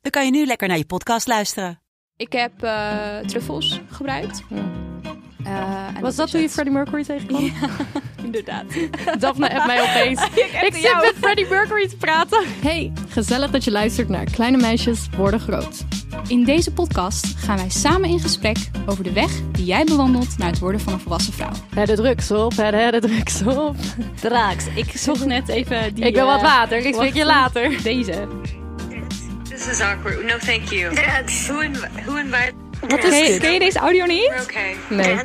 dan kan je nu lekker naar je podcast luisteren. Ik heb eh, truffels gebruikt. Eh, en Was dat toen je. Freddie Mercury tegenkwam? Ja, inderdaad. Daphne appt mij opeens. ik zit jou. met Freddie Mercury te praten. Hey, gezellig dat je luistert naar Kleine Meisjes Worden Groot. In deze podcast gaan wij samen in gesprek over de weg die jij bewandelt naar het worden van een volwassen vrouw. Hè, de drugs op, hè, de drugs op. Draaks. Ik zocht net even die... ik wil wat eh, water, ik spreek je later. Deze. This is awkward. No, thank you. Who, inv- who invited? Wat Ken is je, dit? ken je deze audio niet? We're okay. Nee.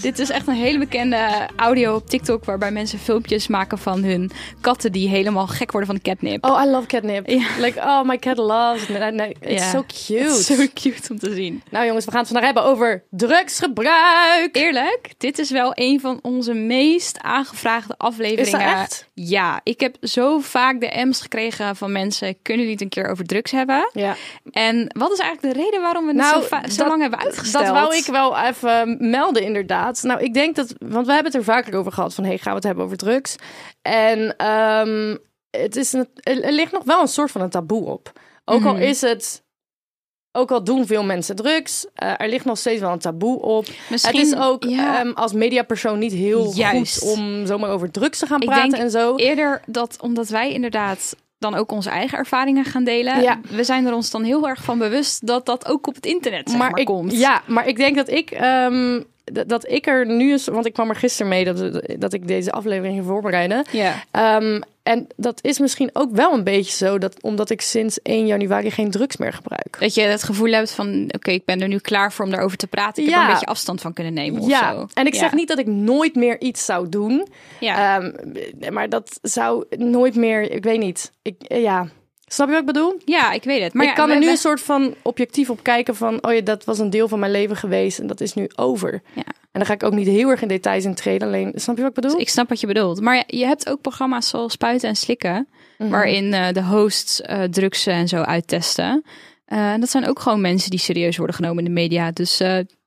Dit is echt een hele bekende audio op TikTok waarbij mensen filmpjes maken van hun katten die helemaal gek worden van de catnip. Oh, I love catnip. Like, oh, my cat loves it. It's so cute. Zo cute om te zien. Nou jongens, we gaan het vandaag hebben over drugsgebruik. Eerlijk, dit is wel een van onze meest aangevraagde afleveringen. Is dat echt? Ja, ik heb zo vaak DM's gekregen van mensen. Kunnen jullie het een keer over drugs hebben? Ja. En wat is eigenlijk de reden waarom we het Nou, zo, va- zo dat- lang hebben uitgesteld? Dat wou ik wel even melden, inderdaad. Nou, ik denk dat, want we hebben het er vaker over gehad van, hey, gaan we het hebben over drugs? En ehm, het is een, er ligt nog wel een soort van een taboe op. Ook al Mhm. is het, ook al doen veel mensen drugs, eh, er ligt nog steeds wel een taboe op. Misschien, het is ook ja, ehm, als mediapersoon niet heel Juist. goed om zomaar over drugs te gaan Ik praten denk en zo. eerder dat omdat wij inderdaad dan ook onze eigen ervaringen gaan delen. Ja. We zijn er ons dan heel erg van bewust dat dat ook op het internet zeg maar, ik, komt. Ja, maar ik denk dat ik, ehm, dat ik er nu eens, want ik kwam er gisteren mee dat, dat ik deze aflevering ging voorbereiden. ja. Ehm, en dat is misschien ook wel een beetje zo, dat, omdat ik sinds 1 januari geen drugs meer gebruik. Dat je het gevoel hebt van, oké, ik ben er nu klaar voor om daarover te praten. Ik heb Ja. er een beetje afstand van kunnen nemen of Ja, zo. en ik Ja. zeg niet dat ik nooit meer iets zou doen. Ja. Ehm, maar dat zou nooit meer, ik weet niet. Ik, ja, snap je wat ik bedoel? ja, ik weet het. Maar ik ja, kan er nu we- een soort van objectief op kijken van, oh ja, dat was een deel van mijn leven geweest en dat is nu over. Ja. En dan ga ik ook niet heel erg in details in treden, alleen, snap je wat ik bedoel? Ik snap wat je bedoelt. Maar je hebt ook programma's zoals Spuiten en Slikken. Mhm. Waarin eh, de hosts eh, drugs en zo uittesten. Eh, en dat zijn ook gewoon mensen die serieus worden genomen in de media. Dus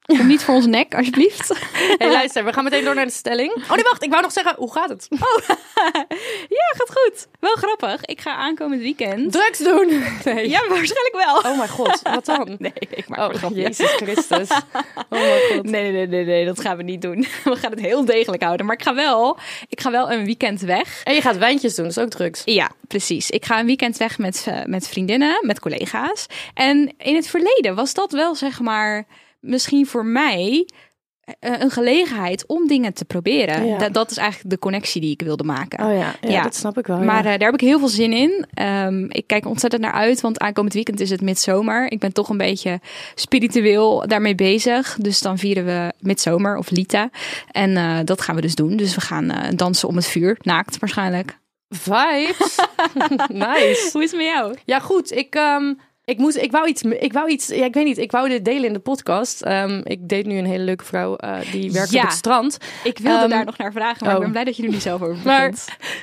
kom niet voor ons nek, alsjeblieft. Hey, luister, we gaan meteen door naar de stelling. Oh nee, wacht, ik wou nog zeggen, hoe gaat het? ja, gaat goed. Wel grappig. Ik ga aankomend weekend. Drugs doen! Nee. Ja, waarschijnlijk wel. Oh mijn god, wat dan? Nee, ik maak Oh, grapje. Jezus Christus. Oh mijn god. Nee, nee, nee, nee, nee, dat gaan we niet doen. We gaan het heel degelijk houden. Maar ik ga wel, ik ga wel een weekend weg. En je gaat wijntjes doen, dat is ook drugs. Ja, precies. Ik ga een weekend weg met, eh, met vriendinnen, met collega's. En in het verleden was dat wel, zeg maar, misschien voor mij eh, een gelegenheid om dingen te proberen. Ja. Dat, dat is eigenlijk de connectie die ik wilde maken. Oh ja, ja, Ja. dat snap ik wel. Maar eh, daar heb ik heel veel zin in. Ehm, ik kijk ontzettend naar uit, want aankomend weekend is het midzomer. Ik ben toch een beetje spiritueel daarmee bezig. Dus dan vieren we midzomer of Lita. En eh, dat gaan we dus doen. Dus we gaan dansen om het vuur, naakt waarschijnlijk. Vibes. nice. Hoe is het met jou? Ja, goed. Ik, ehm, ik, moest, ik wou iets, ik wou iets, ja, ik weet niet, ik wou dit delen in de podcast. Ehm, ik date nu een hele leuke vrouw eh, die werkt Ja. op het strand. Ik wilde Ehm, daar nog naar vragen, maar oh. ik ben blij dat je er niet zelf over Maar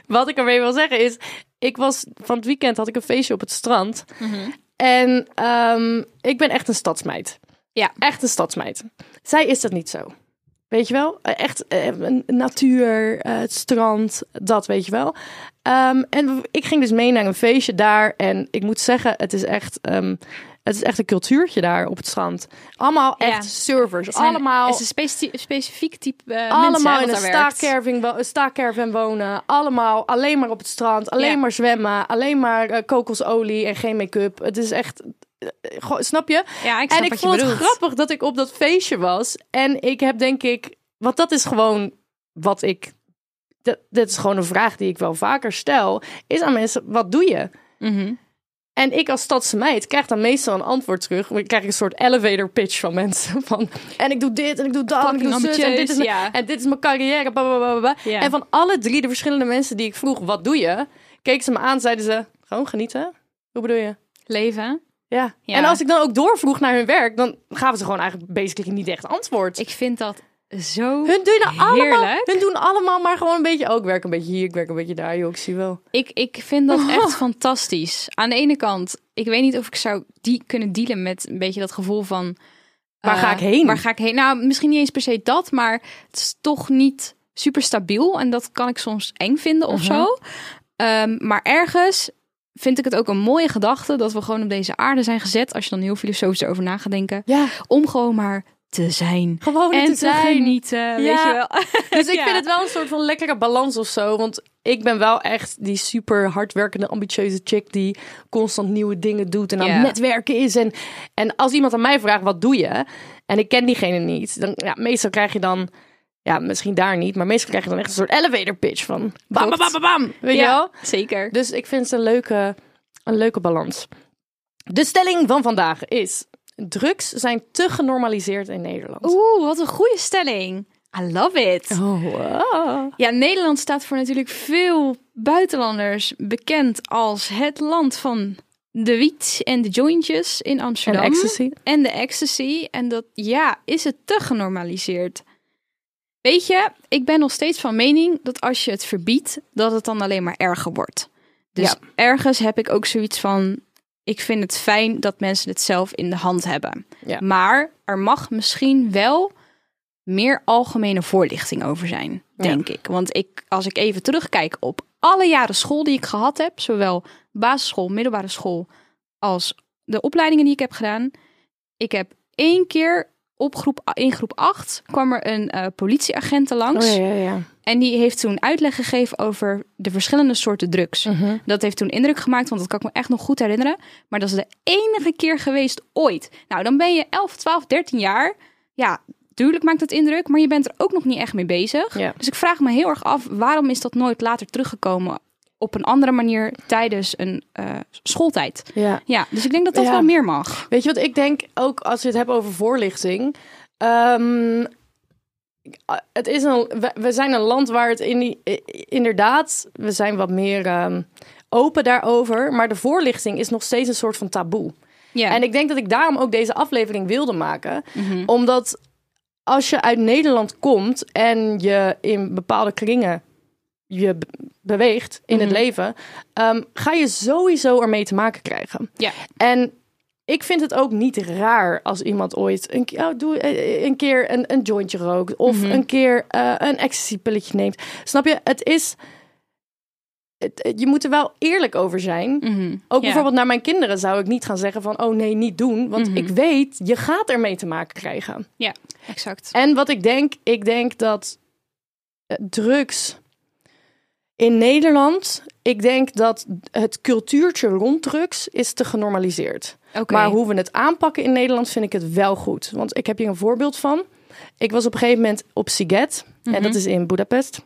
wat ik ermee wil zeggen is, ik was van het weekend had ik een feestje op het strand. Mhm. En ehm, ik ben echt een stadsmeid. Ja. Echt een stadsmeid. Zij is dat niet zo. Weet je wel? Eh, Echt eh, een natuur, eh, het strand, dat weet je wel. Ehm, en ik ging dus mee naar een feestje daar. En ik moet zeggen, het is echt, ehm, het is echt een cultuurtje daar op het strand. Allemaal Ja. echt surfers. Het zijn- allemaal Het is een speci- specifiek type mensen allemaal hè, in een staakerven wonen. Allemaal alleen maar op het strand. Alleen Ja. maar zwemmen. Alleen maar kokosolie en geen make-up. Het is echt... eh, snap je? Ja, ik en ik vond het grappig dat ik op dat feestje was. En ik heb denk ik... Want dat is gewoon wat ik... Dat, dit is gewoon een vraag die ik wel vaker stel. Is aan mensen, wat doe je? Mhm. En ik als stadse meid krijg dan meestal een antwoord terug. Dan krijg ik een soort elevator pitch van mensen. Van, en ik doe dit en ik doe dat en ik doe zus, en dit, is mijn, ja. en dit is mijn carrière. bla, bla, bla, bla. Ja. En van alle drie de verschillende mensen die ik vroeg, wat doe je? Keken ze me aan, zeiden ze, gewoon genieten. Hoe bedoel je? Leven. Ja. Ja. En als ik dan ook doorvroeg naar hun werk, dan gaven ze gewoon eigenlijk basically niet echt antwoord. Ik vind dat zo hun doen allemaal, heerlijk. hun doen allemaal maar gewoon een beetje, ook ik werk een beetje hier, ik werk een beetje daar, joh, ik zie wel. Ik, ik vind dat echt fantastisch. Aan de ene kant, ik weet niet of ik zou die kunnen dealen met een beetje dat gevoel van... Waar eh, ga ik heen? Waar ga ik heen? Nou, misschien niet eens per se dat, maar het is toch niet super stabiel. En dat kan ik soms eng vinden of Mhm. zo. Ehm, maar ergens vind ik het ook een mooie gedachte dat we gewoon op deze aarde zijn gezet. Als je dan heel filosofisch erover na gaat denken. Ja, Om gewoon maar te zijn. gewoon en te zijn. genieten, weet je wel. Dus ik vind het wel een soort van lekkere balans of zo. Want ik ben wel echt die super hardwerkende, ambitieuze chick die constant nieuwe dingen doet en aan het netwerken is. En, en als iemand aan mij vraagt, wat doe je? En ik ken diegene niet. Dan, ja, meestal krijg je dan, ja, misschien daar niet, maar meestal krijg je dan echt een soort elevator pitch van bam, bam, bam, bam, bam. Weet je wel? zeker. Dus ik vind het een leuke, een leuke balans. De stelling van vandaag is: drugs zijn te genormaliseerd in Nederland. Oeh, wat een goede stelling. I love it. Oh, wow. Ja, Nederland staat voor natuurlijk veel buitenlanders bekend als het land van de wiet en de jointjes in Amsterdam. En ecstasy. En de ecstasy. En dat, ja, is het te genormaliseerd. Weet je, ik ben nog steeds van mening dat als je het verbiedt, dat het dan alleen maar erger wordt. Dus Ja. ergens heb ik ook zoiets van, ik vind het fijn dat mensen het zelf in de hand hebben. Ja. Maar er mag misschien wel meer algemene voorlichting over zijn, denk ik. Want ik, als ik even terugkijk op alle jaren school die ik gehad heb, zowel basisschool, middelbare school als de opleidingen die ik heb gedaan. Ik heb één keer op groep, in groep 8 kwam er een eh, politieagent langs. Oh, ja, ja, ja. En die heeft toen uitleg gegeven over de verschillende soorten drugs. Mhm. Dat heeft toen indruk gemaakt, want dat kan ik me echt nog goed herinneren. Maar dat is de enige keer geweest ooit. Nou, dan ben je 11, 12, 13 jaar. Ja, tuurlijk maakt het indruk, maar je bent er ook nog niet echt mee bezig. Dus ik vraag me heel erg af, waarom is dat nooit later teruggekomen op een andere manier tijdens een eh, schooltijd? ja. Ja, dus ik denk dat dat Ja. wel meer mag. Weet je wat ik denk, ook als je het hebt over voorlichting. ehm, het is een, we, we zijn een land waar het in die, inderdaad, we zijn wat meer ehm, open daarover. Maar de voorlichting is nog steeds een soort van taboe. Ja. En ik denk dat ik daarom ook deze aflevering wilde maken. Omdat als je uit Nederland komt en je in bepaalde kringen je be- beweegt in het leven, ehm, ga je sowieso ermee te maken krijgen. ja. En ik vind het ook niet raar als iemand ooit een, keer- oh, doe, eh, een keer een, een jointje rookt of een keer eh, een ecstasy-pilletje neemt. Snap je? Het is. Het, je moet er wel eerlijk over zijn. Mhm. Ook bijvoorbeeld naar mijn kinderen zou ik niet gaan zeggen van... oh nee, niet doen. Want ik weet, je gaat ermee te maken krijgen. Ja, exact. En wat ik denk, ik denk dat eh, drugs in Nederland... ik denk dat het cultuurtje rond drugs is te genormaliseerd. Oké. Maar hoe we het aanpakken in Nederland vind ik het wel goed. Want ik heb hier een voorbeeld van. Ik was op een gegeven moment op Siget. En dat is in Budapest.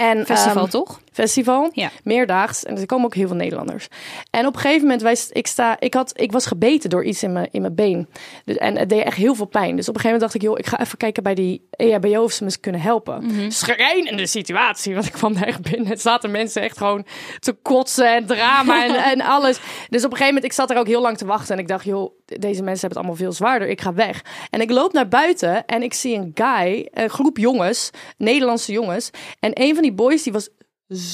En, Festival ehm, toch? festival. Ja. Meerdaags. En er komen ook heel veel Nederlanders. En op een gegeven moment, wij, ik, sta, ik, had, ik was gebeten door iets in mijn, in mijn been. Dus, en het deed echt heel veel pijn. Dus op een gegeven moment dacht ik, joh, ik ga even kijken bij die EHBO of ze me kunnen helpen. Mhm. Schrijnende situatie. Want ik kwam daar echt binnen. Het zaten mensen echt gewoon te kotsen en drama en, en alles. Dus op een gegeven moment, ik zat er ook heel lang te wachten. En ik dacht, joh, deze mensen hebben het allemaal veel zwaarder. Ik ga weg. En ik loop naar buiten en ik zie een guy, een groep jongens, Nederlandse jongens. En een van die boys, die was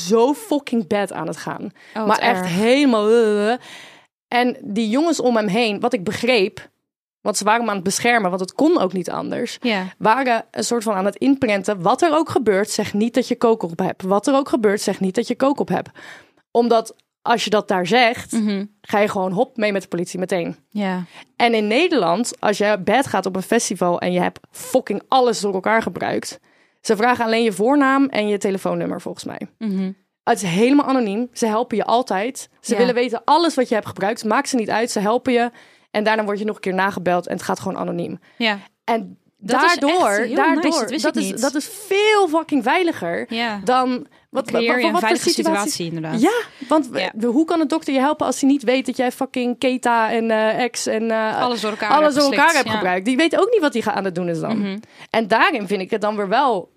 zo fucking bad aan het gaan. wat maar echt erg. helemaal... uh, En die jongens om hem heen, wat ik begreep... Want ze waren hem aan het beschermen, want het kon ook niet anders. Waren een soort van aan het inprenten. Wat er ook gebeurt, zeg niet dat je kook op hebt. Wat er ook gebeurt, zeg niet dat je kook op hebt. Omdat als je dat daar zegt, Mhm. ga je gewoon hop mee met de politie meteen. Ja. En in Nederland, als je bed gaat op een festival en je hebt fucking alles door elkaar gebruikt. Ze vragen alleen je voornaam en je telefoonnummer volgens mij. Mhm. Het is helemaal anoniem. Ze helpen je altijd. Ze Ja. willen weten alles wat je hebt gebruikt. Maakt ze niet uit. Ze helpen je. En daarna word je nog een keer nagebeld en het gaat gewoon anoniem. Ja. En Dat is daardoor, daardoor nice, dat dat, is, dat is veel fucking veiliger Ja. dan wat, Creëer wat, een veilige situatie, inderdaad. Ja, want Ja. we- hoe kan een dokter je helpen als hij niet weet dat jij fucking Keta en eh ex en eh, Alles door elkaar alles hebt door elkaar geslikt, hebt ja. gebruikt? Die weet ook niet wat hij aan het doen is dan. Mhm. En daarin vind ik het dan weer wel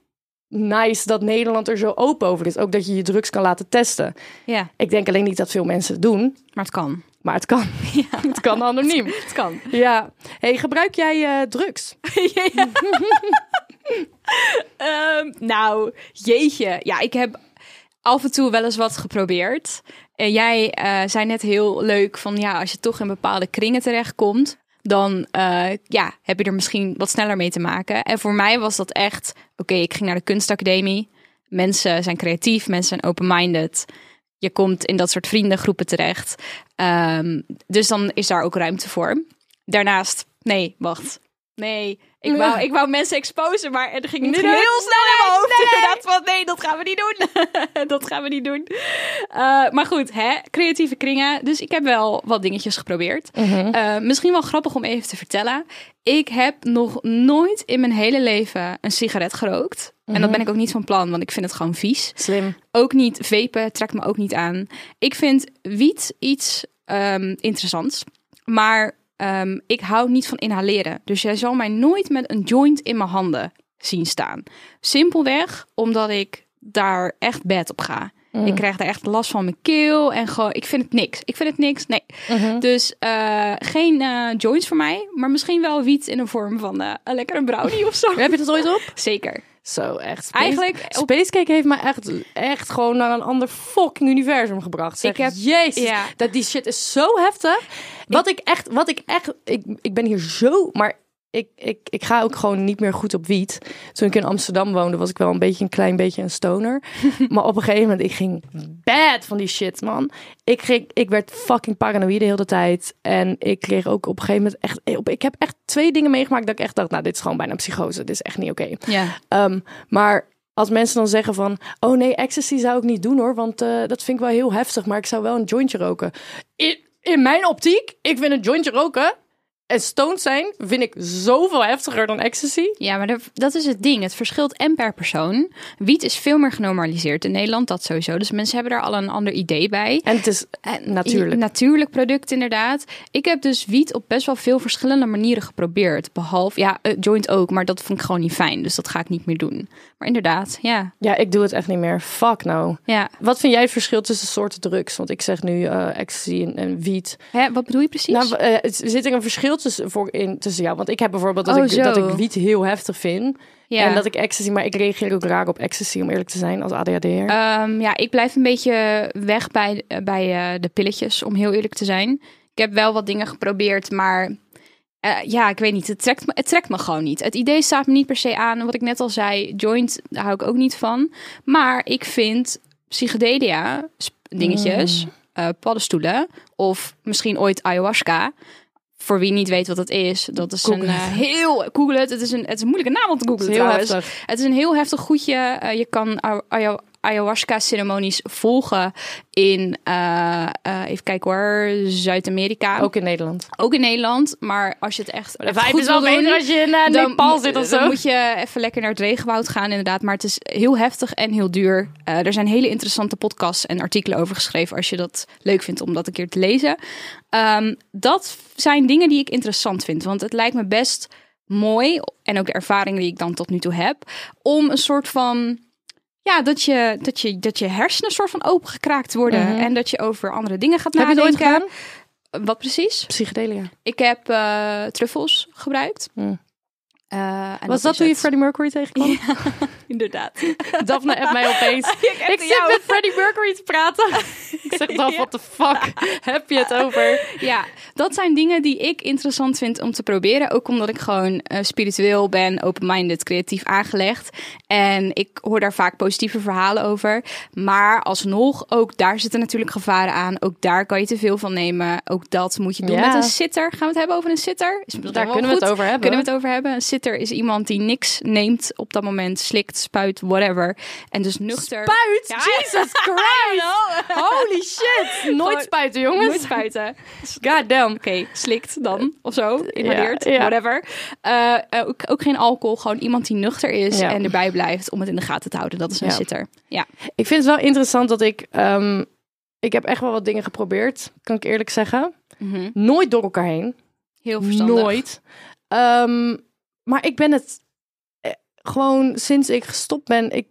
nice dat Nederland er zo open over is. Ook dat je je drugs kan laten testen. Ja, Ik denk alleen niet dat veel mensen het doen. maar het kan. Maar het kan. het kan anoniem. Het kan. Ja. Hey, gebruik jij eh, drugs? Ehm, nou, jeetje. Ja, ik heb af en toe wel eens wat geprobeerd. En jij eh, zei net heel leuk van ja, als je toch in bepaalde kringen terechtkomt, dan eh, ja, heb je er misschien wat sneller mee te maken. En voor mij was dat echt, oké, ik ging naar de kunstacademie. Mensen zijn creatief, mensen zijn open-minded. Je komt in dat soort vriendengroepen terecht. Ehm, dus dan is daar ook ruimte voor. Daarnaast, nee, wacht. Nee, ik wou, ik wou mensen exposen, maar er ging niet heel snel in mijn hoofd. nee. Inderdaad, van nee, dat gaan we niet doen. dat gaan we niet doen. Eh, maar goed, hè, creatieve kringen. Dus ik heb wel wat dingetjes geprobeerd. Eh, misschien wel grappig om even te vertellen. Ik heb nog nooit in mijn hele leven een sigaret gerookt. En dat ben ik ook niet van plan, want ik vind het gewoon vies. Slim. Ook niet vapen, trekt me ook niet aan. Ik vind wiet iets ehm, interessants. Maar ehm, ik hou niet van inhaleren. Dus jij zal mij nooit met een joint in mijn handen zien staan. Simpelweg omdat ik daar echt bad op ga. Ik krijg daar echt last van mijn keel en gewoon, ik vind het niks. Ik vind het niks, nee. Dus eh, geen eh, joints voor mij, maar misschien wel wiet in de vorm van eh, een lekkere brownie of zo. Heb je dat ooit op? Zeker. Zo, echt. Space, Eigenlijk op- Spacecake heeft mij echt, echt gewoon naar een ander fucking universum gebracht. Zeg. Ik heb- Jezus, ja. dat, die shit is zo heftig. Wat ik, echt, wat ik echt, ik, ik ben hier zo, maar ik, ik, ik ga ook gewoon niet meer goed op wiet. Toen ik in Amsterdam woonde, was ik wel een beetje een klein beetje een stoner. maar op een gegeven moment, ik ging bad van die shit, man. Ik, ging, ik werd fucking paranoïde de hele tijd. En ik kreeg ook op een gegeven moment echt, ik heb echt twee dingen meegemaakt dat ik echt dacht, nou, dit is gewoon bijna psychose. Dit is echt niet oké. Ja. Ehm, maar als mensen dan zeggen van... oh nee, ecstasy zou ik niet doen hoor... want eh, dat vind ik wel heel heftig... maar ik zou wel een jointje roken. In, in mijn optiek, ik vind een jointje roken... en stoned zijn, vind ik zoveel heftiger dan ecstasy. Ja, maar dat- dat is het ding. Het verschilt en per persoon. Wiet is veel meer genormaliseerd in Nederland, dat sowieso. Dus mensen hebben daar al een ander idee bij. En het is En natuurlijk. Natuurlijk product, inderdaad. Ik heb dus wiet op best wel veel verschillende manieren geprobeerd. Behalve, ja, eh, joint ook, maar dat vond ik gewoon niet fijn. Dus dat ga ik niet meer doen. Maar inderdaad, ja. Ja, ik doe het echt niet meer. Fuck nou. ja. Wat vind jij het verschil tussen soorten drugs? Want ik zeg nu eh, ecstasy en, en wiet. Hè, wat bedoel je precies? Nou, eh, zit er een verschil tussen, voor in, tussen jou? Want ik heb bijvoorbeeld dat, Oh, ik, dat ik wiet heel heftig vind. ja. En dat ik ecstasy... Maar ik reageer ook raar op ecstasy, om eerlijk te zijn, als ADHD'er. Ehm, ja, ik blijf een beetje weg bij, bij eh, de pilletjes, om heel eerlijk te zijn. Ik heb wel wat dingen geprobeerd, maar eh, ja, ik weet niet. Het trekt, me, het trekt me gewoon niet. Het idee staat me niet per se aan. En wat ik net al zei, joint, daar hou ik ook niet van. Maar ik vind psychedelia, dingetjes, eh, paddenstoelen of misschien ooit ayahuasca. Voor wie niet weet wat dat is, dat is een eh, heel Google het. Het is een het is een moeilijke naam om te googlen Het is heel. Het is een heel heftig goedje. Eh, je kan ayahuasca-ceremonies volgen in, eh, eh, even kijken hoor, Zuid-Amerika. Ook in Nederland. Ook in Nederland. Maar als je het echt, De goed is wel beter als je in uh, dan, Nepal zit of zo. dan moet je even lekker naar het regenwoud gaan, inderdaad. Maar het is heel heftig en heel duur. Er zijn hele interessante podcasts en artikelen over geschreven als je dat leuk vindt om dat een keer te lezen. Ehm, dat zijn dingen die ik interessant vind. Want het lijkt me best mooi, en ook de ervaring die ik dan tot nu toe heb, om een soort van. Ja, dat je, dat, je, dat je hersenen soort van opengekraakt worden. En dat je over andere dingen gaat Mhm. Heb je het ooit nadenken. gedaan? Wat precies? Psychedelia. Ik heb eh, truffels gebruikt. Hmm. Eh, en Was dat toen je. Freddie Mercury tegenkwam? Inderdaad. Daphne appt mij opeens. ik zit met Freddie Mercury te praten. ik zeg dan, what the fuck heb je het over? Ja, dat zijn dingen die ik interessant vind om te proberen. Ook omdat ik gewoon eh, spiritueel ben, open-minded, creatief aangelegd. En ik hoor daar vaak positieve verhalen over. Maar alsnog, ook daar zitten natuurlijk gevaren aan. Ook daar kan je te veel van nemen. Ook dat moet je doen Ja. met een sitter. Gaan we het hebben over een sitter? Is Daar kunnen we het over hebben. Kunnen we het over hebben? Een sitter is iemand die niks neemt op dat moment. Slikt, spuit, whatever. En dus nuchter. Spuit? Ja. Jesus Christ! Holy shit! Nooit spuiten, jongens. Nooit spuiten. God damn. Oké, slikt dan of zo, inhaleert, ja. whatever. Eh, eh, ook, ook geen alcohol, gewoon iemand die nuchter is en erbij blijft om het in de gaten te houden. Dat is een sitter. Ja. Ik vind het wel interessant dat ik... ehm, ik heb echt wel wat dingen geprobeerd, kan ik eerlijk zeggen. Mhm. Nooit door elkaar heen. Heel verstandig. Nooit. Ehm, maar ik ben het eh, gewoon sinds ik gestopt ben. Ik,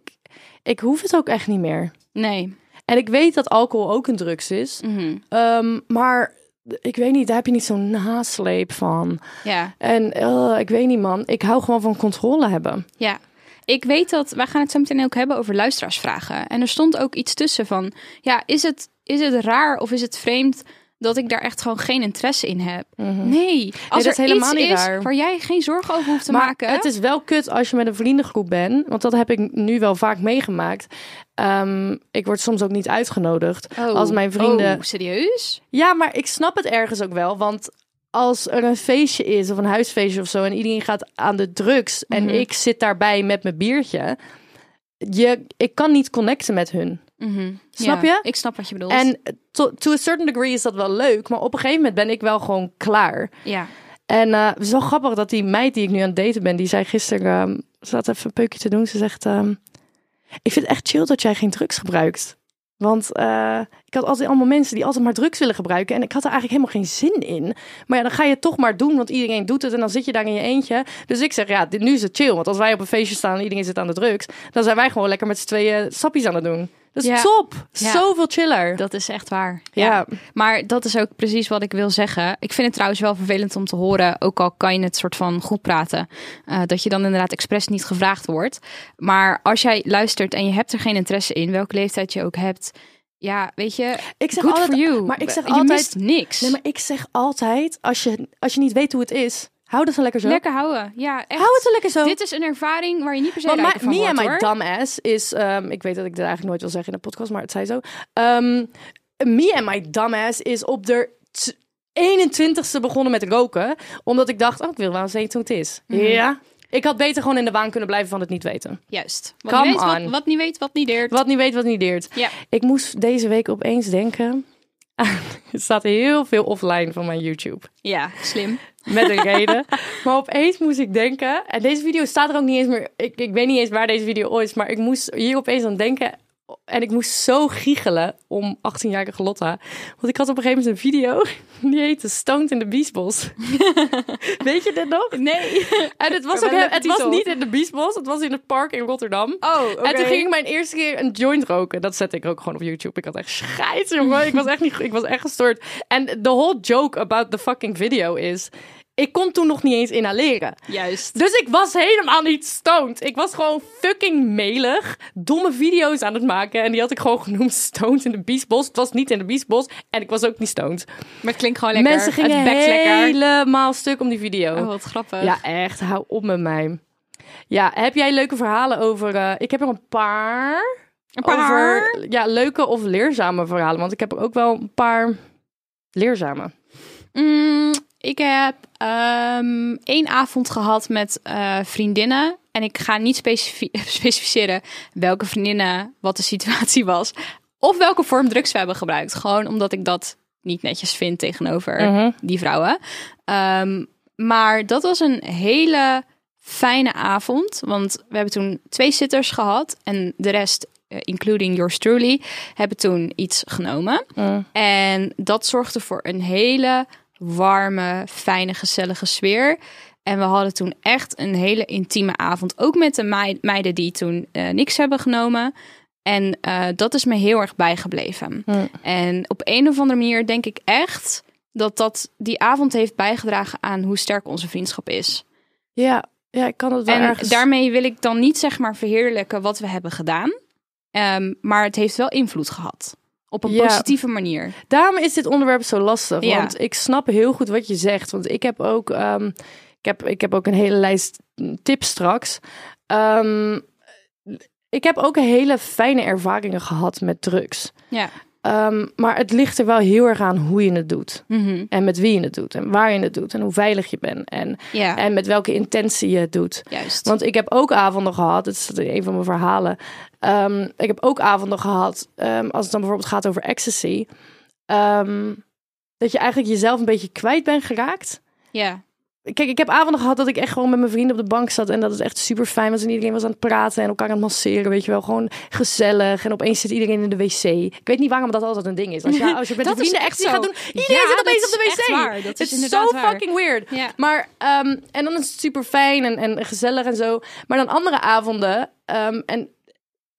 ik hoef het ook echt niet meer. Nee. En ik weet dat alcohol ook een drugs is. Mhm. Ehm, maar ik weet niet, daar heb je niet zo'n nasleep van. Ja, En eh, ik weet niet, man. Ik hou gewoon van controle hebben. ja. Ik weet dat, wij gaan het zo meteen ook hebben over luisteraarsvragen. En er stond ook iets tussen van, ja, is het, is het raar of is het vreemd dat ik daar echt gewoon geen interesse in heb? Nee, als dat is er helemaal iets niet is waar jij geen zorgen over hoeft te maar maken. het is wel kut als je met een vriendengroep bent. Want dat heb ik nu wel vaak meegemaakt. Ehm, ik word soms ook niet uitgenodigd. Oh. Als mijn vrienden... Oh, serieus? Ja, maar ik snap het ergens ook wel. Want als er een feestje is of een huisfeestje of zo... en iedereen gaat aan de drugs... en Mhm. ik zit daarbij met mijn biertje... Je, ik kan niet connecten met hun. Mhm. Snap Ja, je? Ik snap wat je bedoelt. En to, to a certain degree is dat wel leuk. Maar op een gegeven moment ben ik wel gewoon klaar. ja. En eh, het is wel grappig dat die meid die ik nu aan het daten ben... die zei gisteren... ehm, ze had even een peukje te doen. Ze zegt... ehm, ik vind het echt chill dat jij geen drugs gebruikt. Want eh, ik had altijd allemaal mensen die altijd maar drugs willen gebruiken. En ik had er eigenlijk helemaal geen zin in. Maar ja, dan ga je het toch maar doen, want iedereen doet het. En dan zit je daar in je eentje. Dus ik zeg, ja, dit, nu is het chill. Want als wij op een feestje staan en iedereen zit aan de drugs... dan zijn wij gewoon lekker met z'n tweeën sappies aan het doen. Dat is Ja. top. Ja. Zoveel chiller. Dat is echt waar. ja. Maar dat is ook precies wat ik wil zeggen. Ik vind het trouwens wel vervelend om te horen, ook al kan je het soort van goed praten, eh, dat je dan inderdaad expres niet gevraagd wordt. Maar als jij luistert en je hebt er geen interesse in, welke leeftijd je ook hebt, ja, weet je, Ik zeg altijd, for you. Maar ik zeg je altijd... niks. Nee, maar ik zeg altijd, als je, als je niet weet hoe het is... hou het zo lekker zo. Lekker houden. Ja, echt. Hou het zo lekker zo. Dit is een ervaring waar je niet per se rijker van me wordt, en my hoor. dumbass is... ehm, ik weet dat ik dit eigenlijk nooit wil zeggen in de podcast, maar het zei zo. Ehm, me en my dumbass is op de t- 21ste begonnen met roken. Omdat ik dacht, oh, ik wil wel eens weten hoe het is. Mhm. Ja. Ik had beter gewoon in de waan kunnen blijven van het niet weten. Juist. Wat, Come niet weet, wat niet weet, wat niet deert. Wat niet weet, wat niet deert. Ja. Ik moest deze week opeens denken... er staat heel veel offline van mijn YouTube. Ja, slim. Met een reden. Maar opeens moest ik denken. En deze video staat er ook niet eens meer. Ik, ik weet niet eens waar deze video is. Maar ik moest hier opeens aan denken. En ik moest zo giechelen om 18-jarige Lotta. Want ik had op een gegeven moment een video. Die heette Stoned in the Beast Bos. weet je dit nog? Nee. En het was, ook, het was niet in de Beast Bos. Het was in het park in Rotterdam. Oh, En toen ging ik mijn eerste keer een joint roken. Dat zette ik ook gewoon op YouTube. Ik had echt scheid, jongen. Ik was echt niet, ik was echt gestoord. En the whole joke about the fucking video is, ik kon toen nog niet eens inhaleren. Juist. Dus ik was helemaal niet stoned. Ik was gewoon fucking melig, domme video's aan het maken. En die had ik gewoon genoemd Stoned in de Beastbos. Het was niet in de Beastbos. En ik was ook niet stoned. Maar het klinkt gewoon lekker. Mensen gingen het bekt lekker. helemaal stuk om die video. Oh, wat grappig. Ja, echt. Hou op met mij. Ja, heb jij leuke verhalen over... eh, ik heb er een paar. Een paar. Over, ja, leuke of leerzame verhalen. Want ik heb er ook wel een paar leerzame. Mm, ik heb ehm, één avond gehad met eh, vriendinnen. En ik ga niet specifi- specificeren welke vriendinnen, wat de situatie was. Of welke vorm drugs we hebben gebruikt. Gewoon omdat ik dat niet netjes vind tegenover Mhm. die vrouwen. Ehm, maar dat was een hele fijne avond. Want we hebben toen twee sitters gehad. En de rest, eh, including yours truly, hebben toen iets genomen. En dat zorgde voor een hele warme, fijne, gezellige sfeer. En we hadden toen echt een hele intieme avond. Ook met de mei- meiden die toen eh, niks hebben genomen. En eh, dat is me heel erg bijgebleven. En op een of andere manier denk ik echt dat dat die avond heeft bijgedragen aan hoe sterk onze vriendschap is. Ja, ja, ik kan het wel En ergens... daarmee wil ik dan niet zeg maar verheerlijken wat we hebben gedaan. Ehm, maar het heeft wel invloed gehad. Op een Ja. positieve manier. Daarom is dit onderwerp zo lastig. Ja. Want ik snap heel goed wat je zegt. Want ik heb ook, ehm, ik heb, ik heb ook een hele lijst tips straks. Ehm, ik heb ook hele fijne ervaringen gehad met drugs. Ja. Ehm, maar het ligt er wel heel erg aan hoe je het doet. Mhm. En met wie je het doet. En waar je het doet. En hoe veilig je bent. En, Ja, en met welke intentie je het doet. juist. Want ik heb ook avonden gehad, het is een van mijn verhalen. Ehm, ik heb ook avonden gehad, ehm, als het dan bijvoorbeeld gaat over ecstasy. ehm, dat je eigenlijk jezelf een beetje kwijt bent geraakt. ja. Kijk, ik heb avonden gehad dat ik echt gewoon met mijn vrienden op de bank zat. En dat het echt super fijn was. En iedereen was aan het praten en elkaar aan het masseren. Weet je wel, gewoon gezellig. En opeens zit iedereen in de wc. Ik weet niet waarom dat altijd een ding is. Als je, als je met je vrienden echt gaat doen. Iedereen Ja, zit opeens op de wc. waar. Dat Het is zo fucking weird. Ja. Maar, en dan is het super fijn en, en gezellig en zo. Maar dan andere avonden. en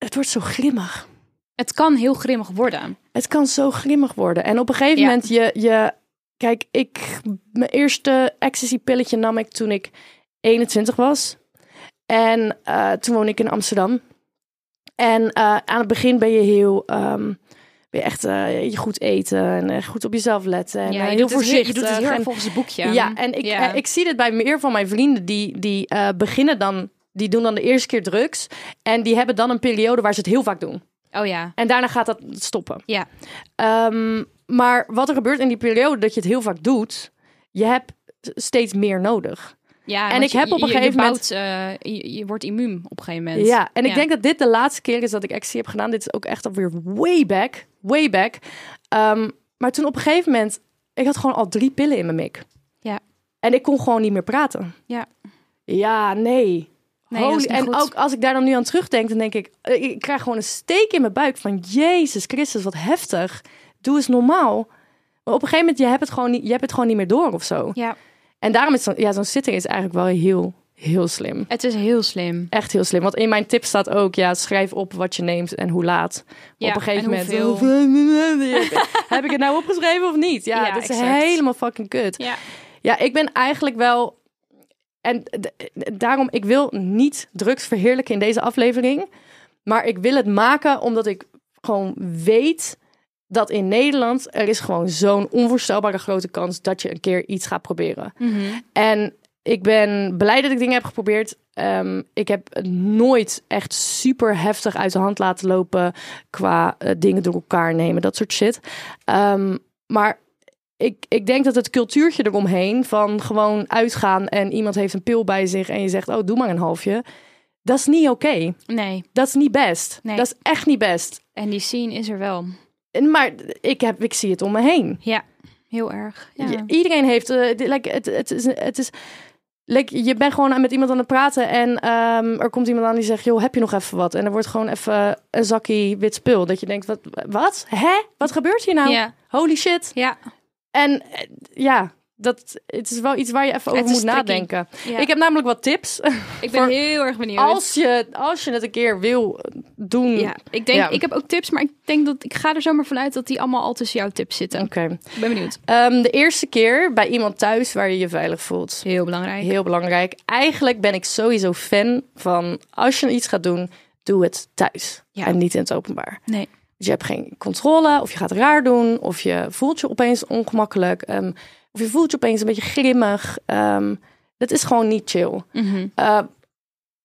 het wordt zo grimmig. Het kan heel grimmig worden. Het kan zo grimmig worden. En op een gegeven Ja. moment, je, je, kijk, ik, mijn eerste ecstasy-pilletje nam ik toen ik 21 was. En eh, toen woonde ik in Amsterdam. En eh, aan het begin ben je heel, ehm, ben je echt eh, je goed eten en goed op jezelf letten. En, Ja, je heel doet het voorzichtig. Je doet het heel erg en- volgens het boekje. ja, en ik, Ja. ik zie dit bij meer van mijn vrienden. Die, die beginnen dan, die doen dan de eerste keer drugs. En die hebben dan een periode waar ze het heel vaak doen. Oh ja. En daarna gaat dat stoppen. Ja. Ehm, maar wat er gebeurt in die periode dat je het heel vaak doet, je hebt steeds meer nodig. ja En ik heb je- op een je- gegeven je moment- bouwt, eh, je, je wordt immuun op een gegeven moment. Ja, en ik denk dat dit de laatste keer is dat ik ecstasy heb gedaan. Dit is ook echt alweer way back, way back. Ehm, maar toen op een gegeven moment, ik had gewoon al drie pillen in mijn mik. Ja. En ik kon gewoon niet meer praten. Ja. Ja, nee. Nee, Holy- en goed. ook als ik daar dan nu aan terugdenk, dan denk ik, eh, ik krijg gewoon een steek in mijn buik van Jezus Christus, wat heftig. Doe eens normaal. Maar op een gegeven moment, je hebt het gewoon niet, je hebt het gewoon niet meer door of zo. Ja, En daarom is zo'n ja, zo'n zitting is eigenlijk wel heel, heel slim. het is heel slim. Echt heel slim. Want in mijn tip staat ook, ja, schrijf op wat je neemt en hoe laat. Ja, op een gegeven en moment. hoeveel. Heb ik het nou opgeschreven of niet? Ja, Ja, dat is exact. helemaal fucking kut. Ja. Ja, ik ben eigenlijk wel. En daarom, ik wil niet drugs verheerlijken in deze aflevering. Maar ik wil het maken omdat ik gewoon weet dat in Nederland er is gewoon zo'n onvoorstelbare grote kans dat je een keer iets gaat proberen. Mhm. En ik ben blij dat ik dingen heb geprobeerd. Ehm, ik heb het nooit echt super heftig uit de hand laten lopen qua eh, dingen door elkaar nemen, dat soort shit. Ehm, maar ik, ik denk dat het cultuurtje eromheen van gewoon uitgaan en iemand heeft een pil bij zich en je zegt, oh, doe maar een halfje. Dat is niet oké. Nee, Dat is niet best. Nee. Dat is echt niet best. en die scene is er wel. En- Maar ik, heb, ik zie het om me heen. Ja, heel erg. Ja. Je- iedereen heeft, like, het, het is, het is like, je bent gewoon met iemand aan het praten en ehm, er komt iemand aan die zegt, joh, heb je nog even wat? En er wordt gewoon even een zakje wit spul. Dat je denkt, wat? Wat? Hè? Wat gebeurt hier nou? ja. Holy shit. Ja. En eh, ja, dat, het is wel iets waar je even over moet tricky. nadenken. Ja. Ik heb namelijk wat tips. Ik ben heel erg benieuwd. Als je, als je het een keer wil doen. Ja, ik denk, Ja. ik heb ook tips, maar ik denk dat ik ga er zomaar vanuit dat die allemaal al tussen jouw tips zitten. Oké. Ik ben benieuwd. Ehm, de eerste keer bij iemand thuis waar je je veilig voelt. Heel belangrijk. Heel belangrijk. Eigenlijk ben ik sowieso fan van als je iets gaat doen, doe het thuis. Ja. En niet in het openbaar. Nee. Dus je hebt geen controle, of je gaat raar doen, of je voelt je opeens ongemakkelijk, ehm, of je voelt je opeens een beetje grimmig. Ehm, dat is gewoon niet chill. Eh,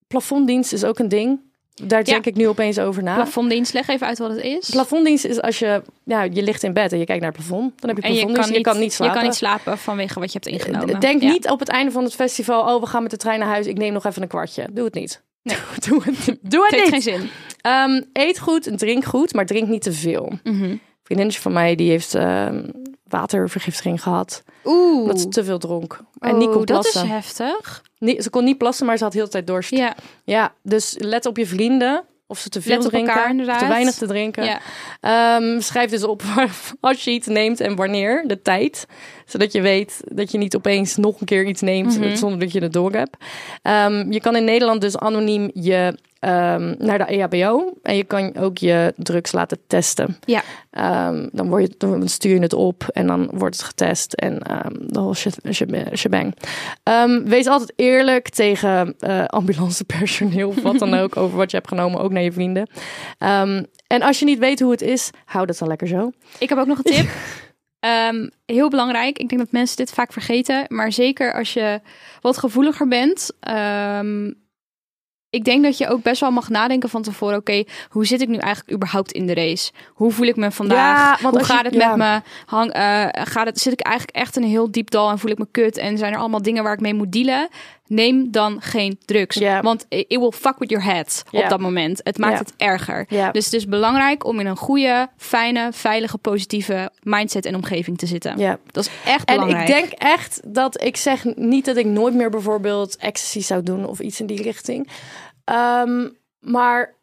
plafonddienst is ook een ding. Daar Ja. denk ik nu opeens over na. Plafonddienst, leg even uit wat het is. Plafonddienst is als je, ja, je ligt in bed en je kijkt naar het plafond. Dan heb je en je plafonddienst. kan, niet, je kan niet slapen. Je kan niet slapen vanwege wat je hebt ingenomen. Denk Ja. niet op het einde van het festival, oh, we gaan met de trein naar huis. Ik neem nog even een kwartje. Doe het niet. Nee. Doe het, doe het Het heeft niet. geen zin. Ehm, eet goed en drink goed, maar drink niet te veel. Een vriendinnetje van mij die heeft ehm, watervergiftiging gehad. Oeh. Omdat ze te veel dronk. En niet Oh, kon dat plassen. is heftig. Nee, ze kon niet plassen, maar ze had heel de tijd dorst. Ja. Ja, dus let op je vrienden. Of ze te veel Let drinken. elkaar, te weinig te drinken. ja. Ehm, schrijf dus op als je iets neemt en wanneer, de tijd. Zodat je weet dat je niet opeens nog een keer iets neemt Mhm. zonder dat je het door hebt. Ehm, je kan in Nederland dus anoniem je ehm, naar de EHBO. En je kan ook je drugs laten testen. Ja. Ehm, dan, word je, dan stuur je het op en dan wordt het getest. En de whole shit, sheb- shebang. Wees altijd eerlijk tegen eh, ambulancepersoneel. Of wat dan ook. Over wat je hebt genomen. Ook naar je vrienden. En als je niet weet hoe het is, hou dat dan lekker zo. Ik heb ook nog een tip. Ehm, heel belangrijk. Ik denk dat mensen dit vaak vergeten. Maar zeker als je wat gevoeliger bent. ehm, ik denk dat je ook best wel mag nadenken van tevoren. Oké, hoe zit ik nu eigenlijk überhaupt in de race? Hoe voel ik me vandaag? Ja, want hoe je- gaat het ja. met me? Hang, eh, gaat het, zit ik eigenlijk echt in een heel diep dal en voel ik me kut? En zijn er allemaal dingen waar ik mee moet dealen? Neem dan geen drugs. Want it will fuck with your head op dat moment. Het maakt het erger. Dus het is belangrijk om in een goede, fijne, veilige, positieve mindset en omgeving te zitten. Dat is echt En belangrijk. ik denk echt dat ik zeg niet dat ik nooit meer bijvoorbeeld ecstasy zou doen of iets in die richting. Ehm, maar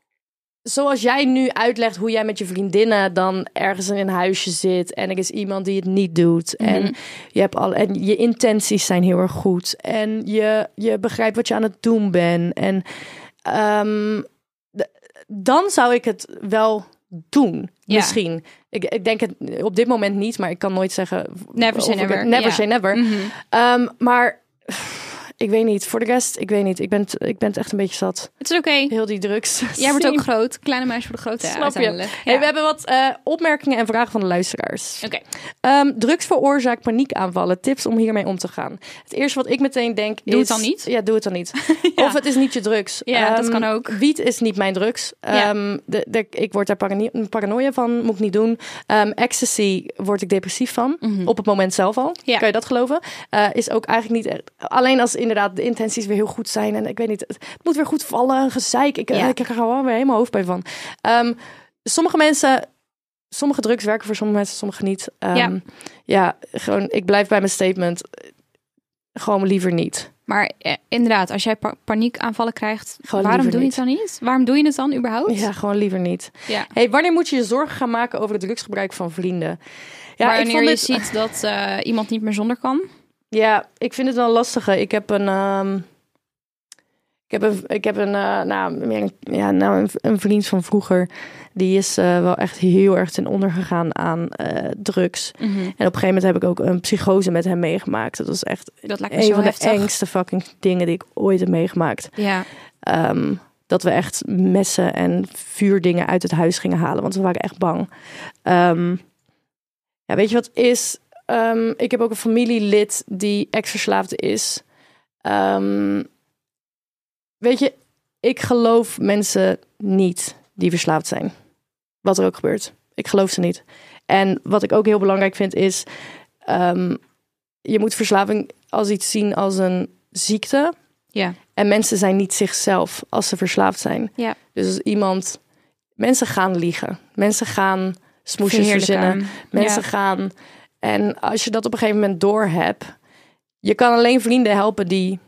zoals jij nu uitlegt hoe jij met je vriendinnen dan ergens in een huisje zit en er is iemand die het niet doet en je hebt al en je intenties zijn heel erg goed en je je begrijpt wat je aan het doen bent en ehm, dan zou ik het wel doen. Ja. Misschien. Ik, ik denk het op dit moment niet, maar ik kan nooit zeggen. Never say het- never. Never say never. Mhm. Ehm, maar ik weet niet. Voor de rest, ik weet niet. Ik ben, ik ben het echt een beetje zat. Het is oké. Heel die drugs. Jij wordt ook groot. Kleine meisje voor de grote Snap je? uiteindelijk. Hey, Ja. we hebben wat eh, opmerkingen en vragen van de luisteraars. Oké. Ehm, drugs veroorzaakt paniekaanvallen. Tips om hiermee om te gaan. Het eerste wat ik meteen denk Doe is... het dan niet. Ja, doe het dan niet. Ja. Of het is niet je drugs. Ja, dat Ehm, kan ook. Wiet is niet mijn drugs. Ja. Ehm, de, de, ik word daar parano- paranoia van. Moet ik niet doen. Ecstasy word ik depressief van. Mhm. Op het moment zelf al. Ja. Kan je dat geloven? Eh, is ook eigenlijk niet... echt- Alleen als inderdaad de intenties weer heel goed zijn. En ik weet niet, het moet weer goed vallen. Gezeik. Ik, Ja. ik krijg er gewoon weer helemaal hoofdpijn van. Ehm, sommige mensen... Sommige drugs werken voor sommige mensen, sommige niet. Ehm, Ja. ja, gewoon, ik blijf bij mijn statement. Gewoon liever niet. Maar eh, inderdaad, als jij pa- paniekaanvallen krijgt, Gewoon waarom doe je het dan niet? Waarom doe je het dan überhaupt? Ja, gewoon liever niet. Ja. Hey, wanneer moet je je zorgen gaan maken over het drugsgebruik van vrienden? Ja, maar ik wanneer vond je dit, ziet dat eh, iemand niet meer zonder kan. Ja, ik vind het wel lastige. Ik heb een, ehm, ik heb een, ik heb een, eh, nou, meer een, ja, nou, een, een vriend van vroeger. Die is eh, wel echt heel erg ten onder gegaan aan eh, drugs. En op een gegeven moment heb ik ook een psychose met hem meegemaakt. Dat was echt Dat lijkt me een zo van de heftig. engste fucking dingen die ik ooit heb meegemaakt. Ja, Ehm, dat we echt messen en vuurdingen uit het huis gingen halen. Want we waren echt bang. Ehm, ja, weet je wat is? Ehm, ik heb ook een familielid die ex-verslaafde is. Ehm, weet je, ik geloof mensen niet die verslaafd zijn. Wat er ook gebeurt. Ik geloof ze niet. En wat ik ook heel belangrijk vind is... ehm, je moet verslaving als iets zien als een ziekte... ja, En mensen zijn niet zichzelf als ze verslaafd zijn. Ja. Dus als iemand. Mensen gaan liegen. Mensen gaan smoesjes verzinnen. Mensen Ja. gaan. En als je dat op een gegeven moment door hebt. Je kan alleen vrienden helpen die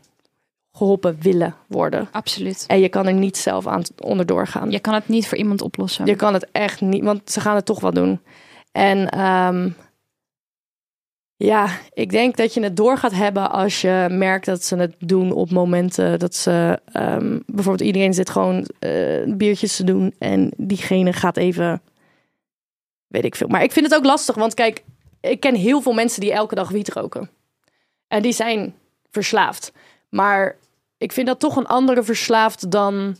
geholpen willen worden. Absoluut. En je kan er niet zelf aan onderdoor gaan. Je kan het niet voor iemand oplossen. Je kan het echt niet, want ze gaan het toch wel doen. En ehm, ja, ik denk dat je het door gaat hebben als je merkt dat ze het doen op momenten dat ze ehm, bijvoorbeeld iedereen zit gewoon eh, biertjes te doen en diegene gaat even, weet ik veel. Maar ik vind het ook lastig, want kijk, ik ken heel veel mensen die elke dag wiet roken. En die zijn verslaafd. Maar ik vind dat toch een andere verslaafd dan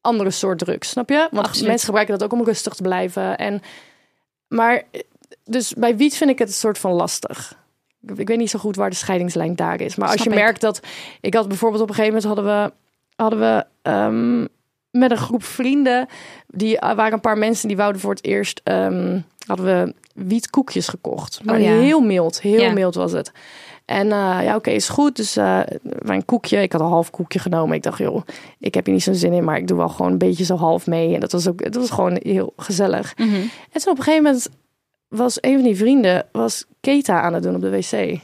andere soort drugs, snap je? Want Absoluut. mensen gebruiken dat ook om rustig te blijven. En, maar, dus bij wiet vind ik het een soort van lastig. Ik, weet niet zo goed waar de scheidingslijn daar is. Maar als Snap je ik. merkt dat... Ik had bijvoorbeeld op een gegeven moment hadden we... Hadden we ehm, met een groep vrienden... Die er waren een paar mensen die wouden voor het eerst... ehm, hadden we wietkoekjes gekocht. Maar Oh ja. heel mild. Heel Ja. mild was het. En eh, ja, oké, is goed. Dus eh mijn koekje, ik had een half koekje genomen. Ik dacht, joh, ik heb hier niet zo'n zin in, maar ik doe wel gewoon een beetje zo half mee. En dat was ook, het was gewoon heel gezellig. Mhm. En toen op een gegeven moment was een van die vrienden, was Keta aan het doen op de wc.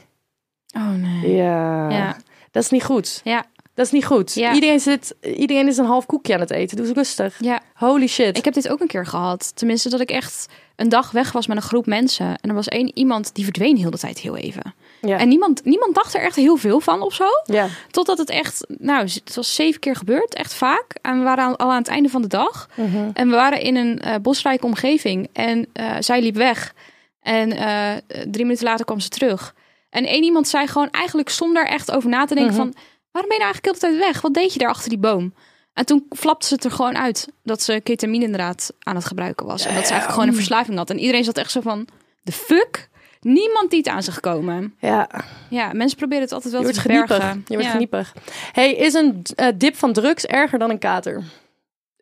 Oh nee. Ja, Ja. dat is niet goed. Ja. Dat is niet goed. Ja. Iedereen, zit, iedereen is een half koekje aan het eten. Doe eens rustig. Ja, Holy shit. ik heb dit ook een keer gehad. Tenminste, dat ik echt een dag weg was met een groep mensen. En er was één iemand die verdween heel de tijd heel even. ja. En niemand, niemand dacht er echt heel veel van of zo. ja. Totdat het echt, nou, het was zeven keer gebeurd, echt vaak. En we waren al- aan het einde van de dag. Mhm. En we waren in een eh, bosrijke omgeving. En eh, zij liep weg. En eh, drie minuten later kwam ze terug. En één iemand zei gewoon eigenlijk zonder er echt over na te denken Mhm. van... Waarom ben je nou eigenlijk de hele tijd weg? Wat deed je daar achter die boom? En toen flapte ze het er gewoon uit dat ze ketamine inderdaad aan het gebruiken was. En dat ze eigenlijk gewoon een verslaving had. En iedereen zat echt zo van, de fuck? Niemand die het aan zich komen. ja. Ja, mensen proberen het altijd wel Je te geniepig. verbergen. Je wordt ja. geniepig. Hey, is een eh, dip van drugs erger dan een kater?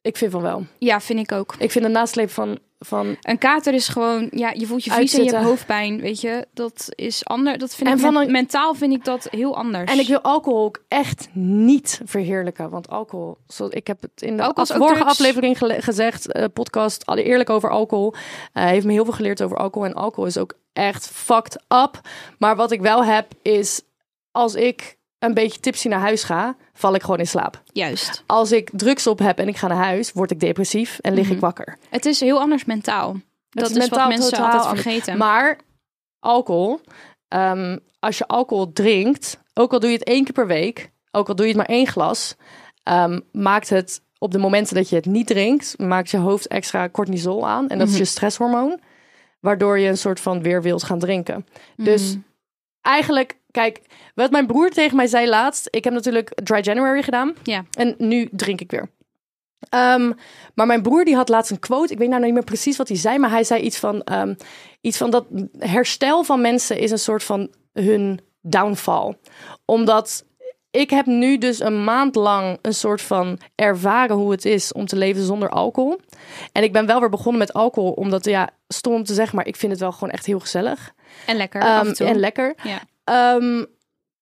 Ik vind van wel. Ja, vind ik ook. Ik vind de nasleep van, van Een kater is gewoon, ja, je voelt je vies en je hebt hoofdpijn, weet je. Dat is anders. Dat vind En ik van een- mentaal vind ik dat heel anders. En ik wil alcohol ook echt niet verheerlijken. Want alcohol, zoals ik heb het in de Alcohol vorige drugs. aflevering gezegd, eh, podcast, alle eerlijk over alcohol. eh, heeft me heel veel geleerd over alcohol. En alcohol is ook echt fucked up. Maar wat ik wel heb is, als ik een beetje tipsy naar huis ga, val ik gewoon in slaap. Juist. Als ik drugs op heb en ik ga naar huis, word ik depressief en lig ik wakker. Het is heel anders mentaal. Dat is is, mentaal wat mensen altijd anders. vergeten. Maar alcohol, ehm, als je alcohol drinkt, ook al doe je het één keer per week, ook al doe je het maar één glas, ehm, maakt het op de momenten dat je het niet drinkt, maakt je hoofd extra cortisol aan. En dat is je stresshormoon. Waardoor je een soort van weer wilt gaan drinken. Dus eigenlijk, kijk, wat mijn broer tegen mij zei laatst. Ik heb natuurlijk Dry January gedaan. Ja. En nu drink ik weer. Ehm, maar mijn broer die had laatst een quote. Ik weet nou niet meer precies wat hij zei. Maar hij zei iets van, ehm, iets van dat herstel van mensen is een soort van hun downfall. Omdat ik heb nu dus een maand lang een soort van ervaren hoe het is om te leven zonder alcohol. En ik ben wel weer begonnen met alcohol. Omdat, ja, stom om te zeggen, maar ik vind het wel gewoon echt heel gezellig. En lekker. Ehm, af en toe. en lekker. Ja. Ehm,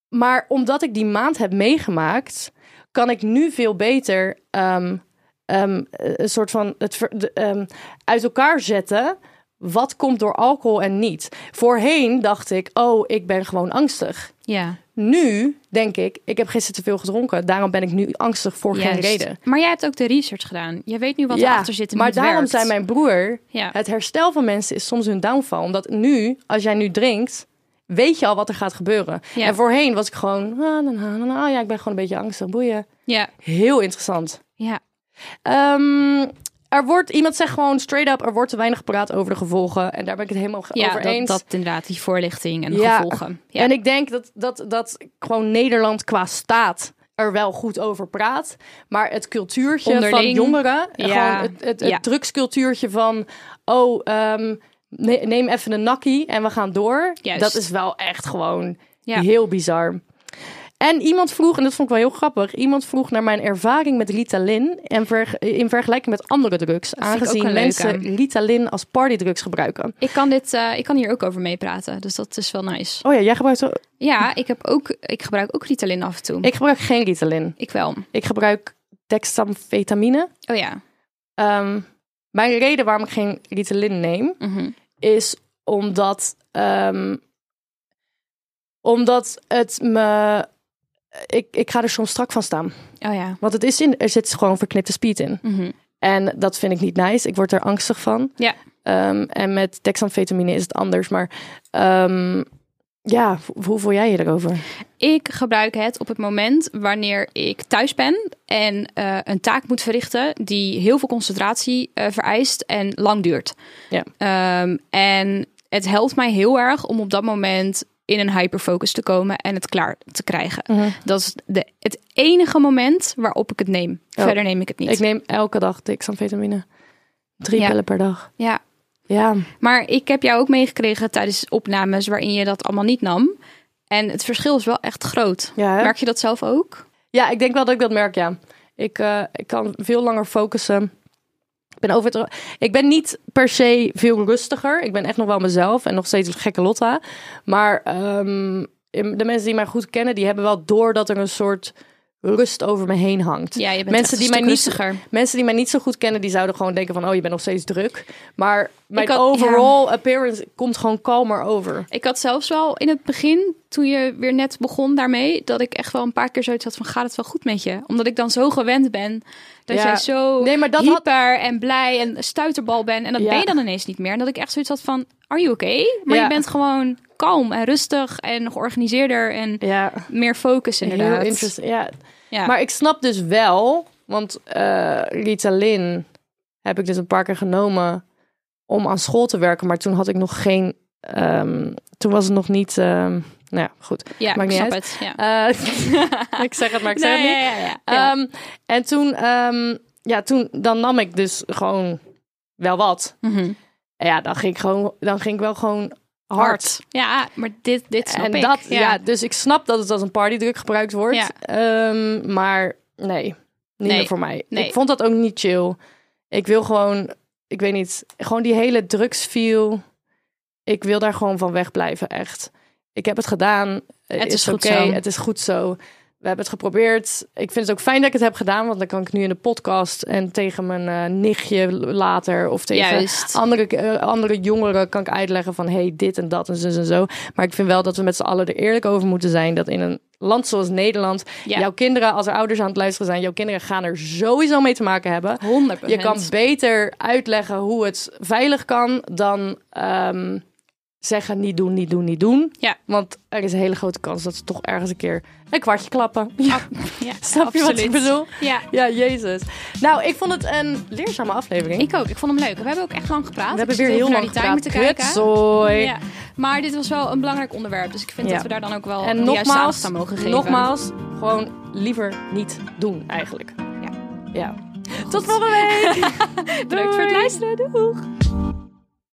maar omdat ik die maand heb meegemaakt, kan ik nu veel beter ehm, een soort van het ver- de, uit elkaar zetten. Wat komt door alcohol en niet? Voorheen dacht ik, oh, ik ben gewoon angstig. ja. Nu denk ik, ik heb gisteren te veel gedronken. Daarom ben ik nu angstig voor geen reden. Maar jij hebt ook de research gedaan. Je weet nu wat erachter zit en maar daarom werkt. zei mijn broer, Ja. het herstel van mensen is soms hun downfall. Omdat nu, als jij nu drinkt, weet je al wat er gaat gebeuren. Ja. En voorheen was ik gewoon, ah, na, na, na, na, ja, ik ben gewoon een beetje angstig, boeien. Ja. Heel interessant. Ja. Ehm, er wordt, iemand zegt gewoon straight up, er wordt te weinig gepraat over de gevolgen. En daar ben ik het helemaal Ja, over dat, eens. dat inderdaad, die voorlichting en Ja. gevolgen. Ja. En ik denk dat, dat, dat gewoon Nederland qua staat er wel goed over praat. Maar het cultuurtje van jongeren, Ja. gewoon het, het, het Ja. drugscultuurtje van... oh, ehm, ne- neem even een nakkie en we gaan door. Juist. Dat is wel echt gewoon Ja. heel bizar. En iemand vroeg, en dat vond ik wel heel grappig... iemand vroeg naar mijn ervaring met Ritalin... En ver- in vergelijking met andere drugs. ik Aangezien leuke. mensen Ritalin als partydrugs gebruiken. Ik kan, dit, eh, ik kan hier ook over meepraten, dus dat is wel nice. Oh ja, jij gebruikt... ook- Ja, ik, heb ook, ik gebruik ook Ritalin af en toe. Ik, Ik gebruik geen Ritalin. wel. Ik gebruik dexamfetamine. Oh ja. Ehm, mijn reden waarom ik geen Ritalin neem, Mhm. is omdat, ehm, omdat het me... Ik, ik ga er soms strak van staan. Oh ja. Want het is in, er zit gewoon verknipte speed in. Mhm. En dat vind ik niet nice. Ik word er angstig van. Ja. Ehm, en met dexamfetamine is het anders. Maar ehm, ja, hoe- hoe voel jij je erover? Ik gebruik het op het moment wanneer ik thuis ben en eh, een taak moet verrichten die heel veel concentratie eh, vereist en lang duurt. Ja. Ehm, en het helpt mij heel erg om op dat moment in een hyperfocus te komen en het klaar te krijgen. Mhm. Dat is de, het enige moment waarop ik het neem. Oh. Verder neem ik het niet. Ik neem elke dag dexamfetamine. Drie Ja. pillen per dag. Ja, Ja, maar ik heb jou ook meegekregen tijdens opnames waarin je dat allemaal niet nam. En het verschil is wel echt groot. ja? Merk je dat zelf ook? Ja, ik denk wel dat ik dat merk, ja. Ik, eh, ik kan veel langer focussen. Ben, over het, ik ben niet per se veel rustiger. Ik ben echt nog wel mezelf en nog steeds een gekke Lotta. Maar ehm, de mensen die mij goed kennen, die hebben wel door dat er een soort rust over me heen hangt. Ja, Mensen die mij niet- rustiger. Mensen die mij niet zo goed kennen, die zouden gewoon denken van... oh, je bent nog steeds druk. Maar mijn had- overall appearance komt gewoon kalmer over. Ik had zelfs wel in het begin, toen je weer net begon daarmee, dat ik echt wel een paar keer zoiets had van gaat het wel goed met je? Omdat ik dan zo gewend ben dat Ja. jij zo Nee, maar dat had- hyper en blij en stuiterbal bent. En dat Ja. ben je dan ineens niet meer. En dat ik echt zoiets had van, are you okay? Maar je bent gewoon kalm en rustig en georganiseerder en meer focus inderdaad. heel. Ja, Ja. Maar ik snap dus wel, want eh Ritalin heb ik dus een paar keer genomen om aan school te werken. Maar toen had ik nog geen, ehm, toen was het nog niet, ehm, nou ja, goed. ja, maakt ik niet snap uit. het. Ja. Eh, ik zeg het, maar ik zeg Nee, het niet. ja. Ehm, en toen, ja, toen, dan nam ik dus gewoon wel wat. Mhm. En ja, dan ging ik gewoon, dan ging ik wel gewoon hard. Ja, maar dit, dit snap En ik. dat, ja. dus ik snap dat het als een partydruk gebruikt wordt. Ja. Ehm, maar nee, niet Nee. meer voor mij. Nee. Ik vond dat ook niet chill. Ik wil gewoon, ik weet niet, gewoon die hele drugsfeel. Ik wil daar gewoon van wegblijven, echt. Ik heb het gedaan. Het is oké. Het is goed zo. We hebben het geprobeerd. Ik vind het ook fijn dat ik het heb gedaan, want dan kan ik nu in de podcast en tegen mijn eh, nichtje later of tegen Juist. andere, eh, andere jongeren kan ik uitleggen van hey, dit en dat en zo en zo. Maar ik vind wel dat we met z'n allen er eerlijk over moeten zijn dat in een land zoals Nederland, Ja. jouw kinderen, als er ouders aan het luisteren zijn, jouw kinderen gaan er sowieso mee te maken hebben. 100%. Je kan beter uitleggen hoe het veilig kan dan ehm, zeggen niet doen, niet doen, niet doen. Ja. Want er is een hele grote kans dat ze toch ergens een keer een kwartje klappen. Ja. Ja, Snap je wat ik bedoel? Ja, Ja, jezus. Nou, ik vond het een leerzame aflevering. ik ook. Ik vond hem leuk. We hebben ook echt lang gepraat. We hebben zit weer heel naar lang die timer te gepraat. kijken. Ja. Maar dit was wel een belangrijk onderwerp. Dus ik vind Ja. dat we daar dan ook wel En nogmaals, aan mogen geven. nogmaals, gewoon liever niet doen eigenlijk. Ja. ja. Tot volgende week. Bedankt voor het luisteren. Doeg!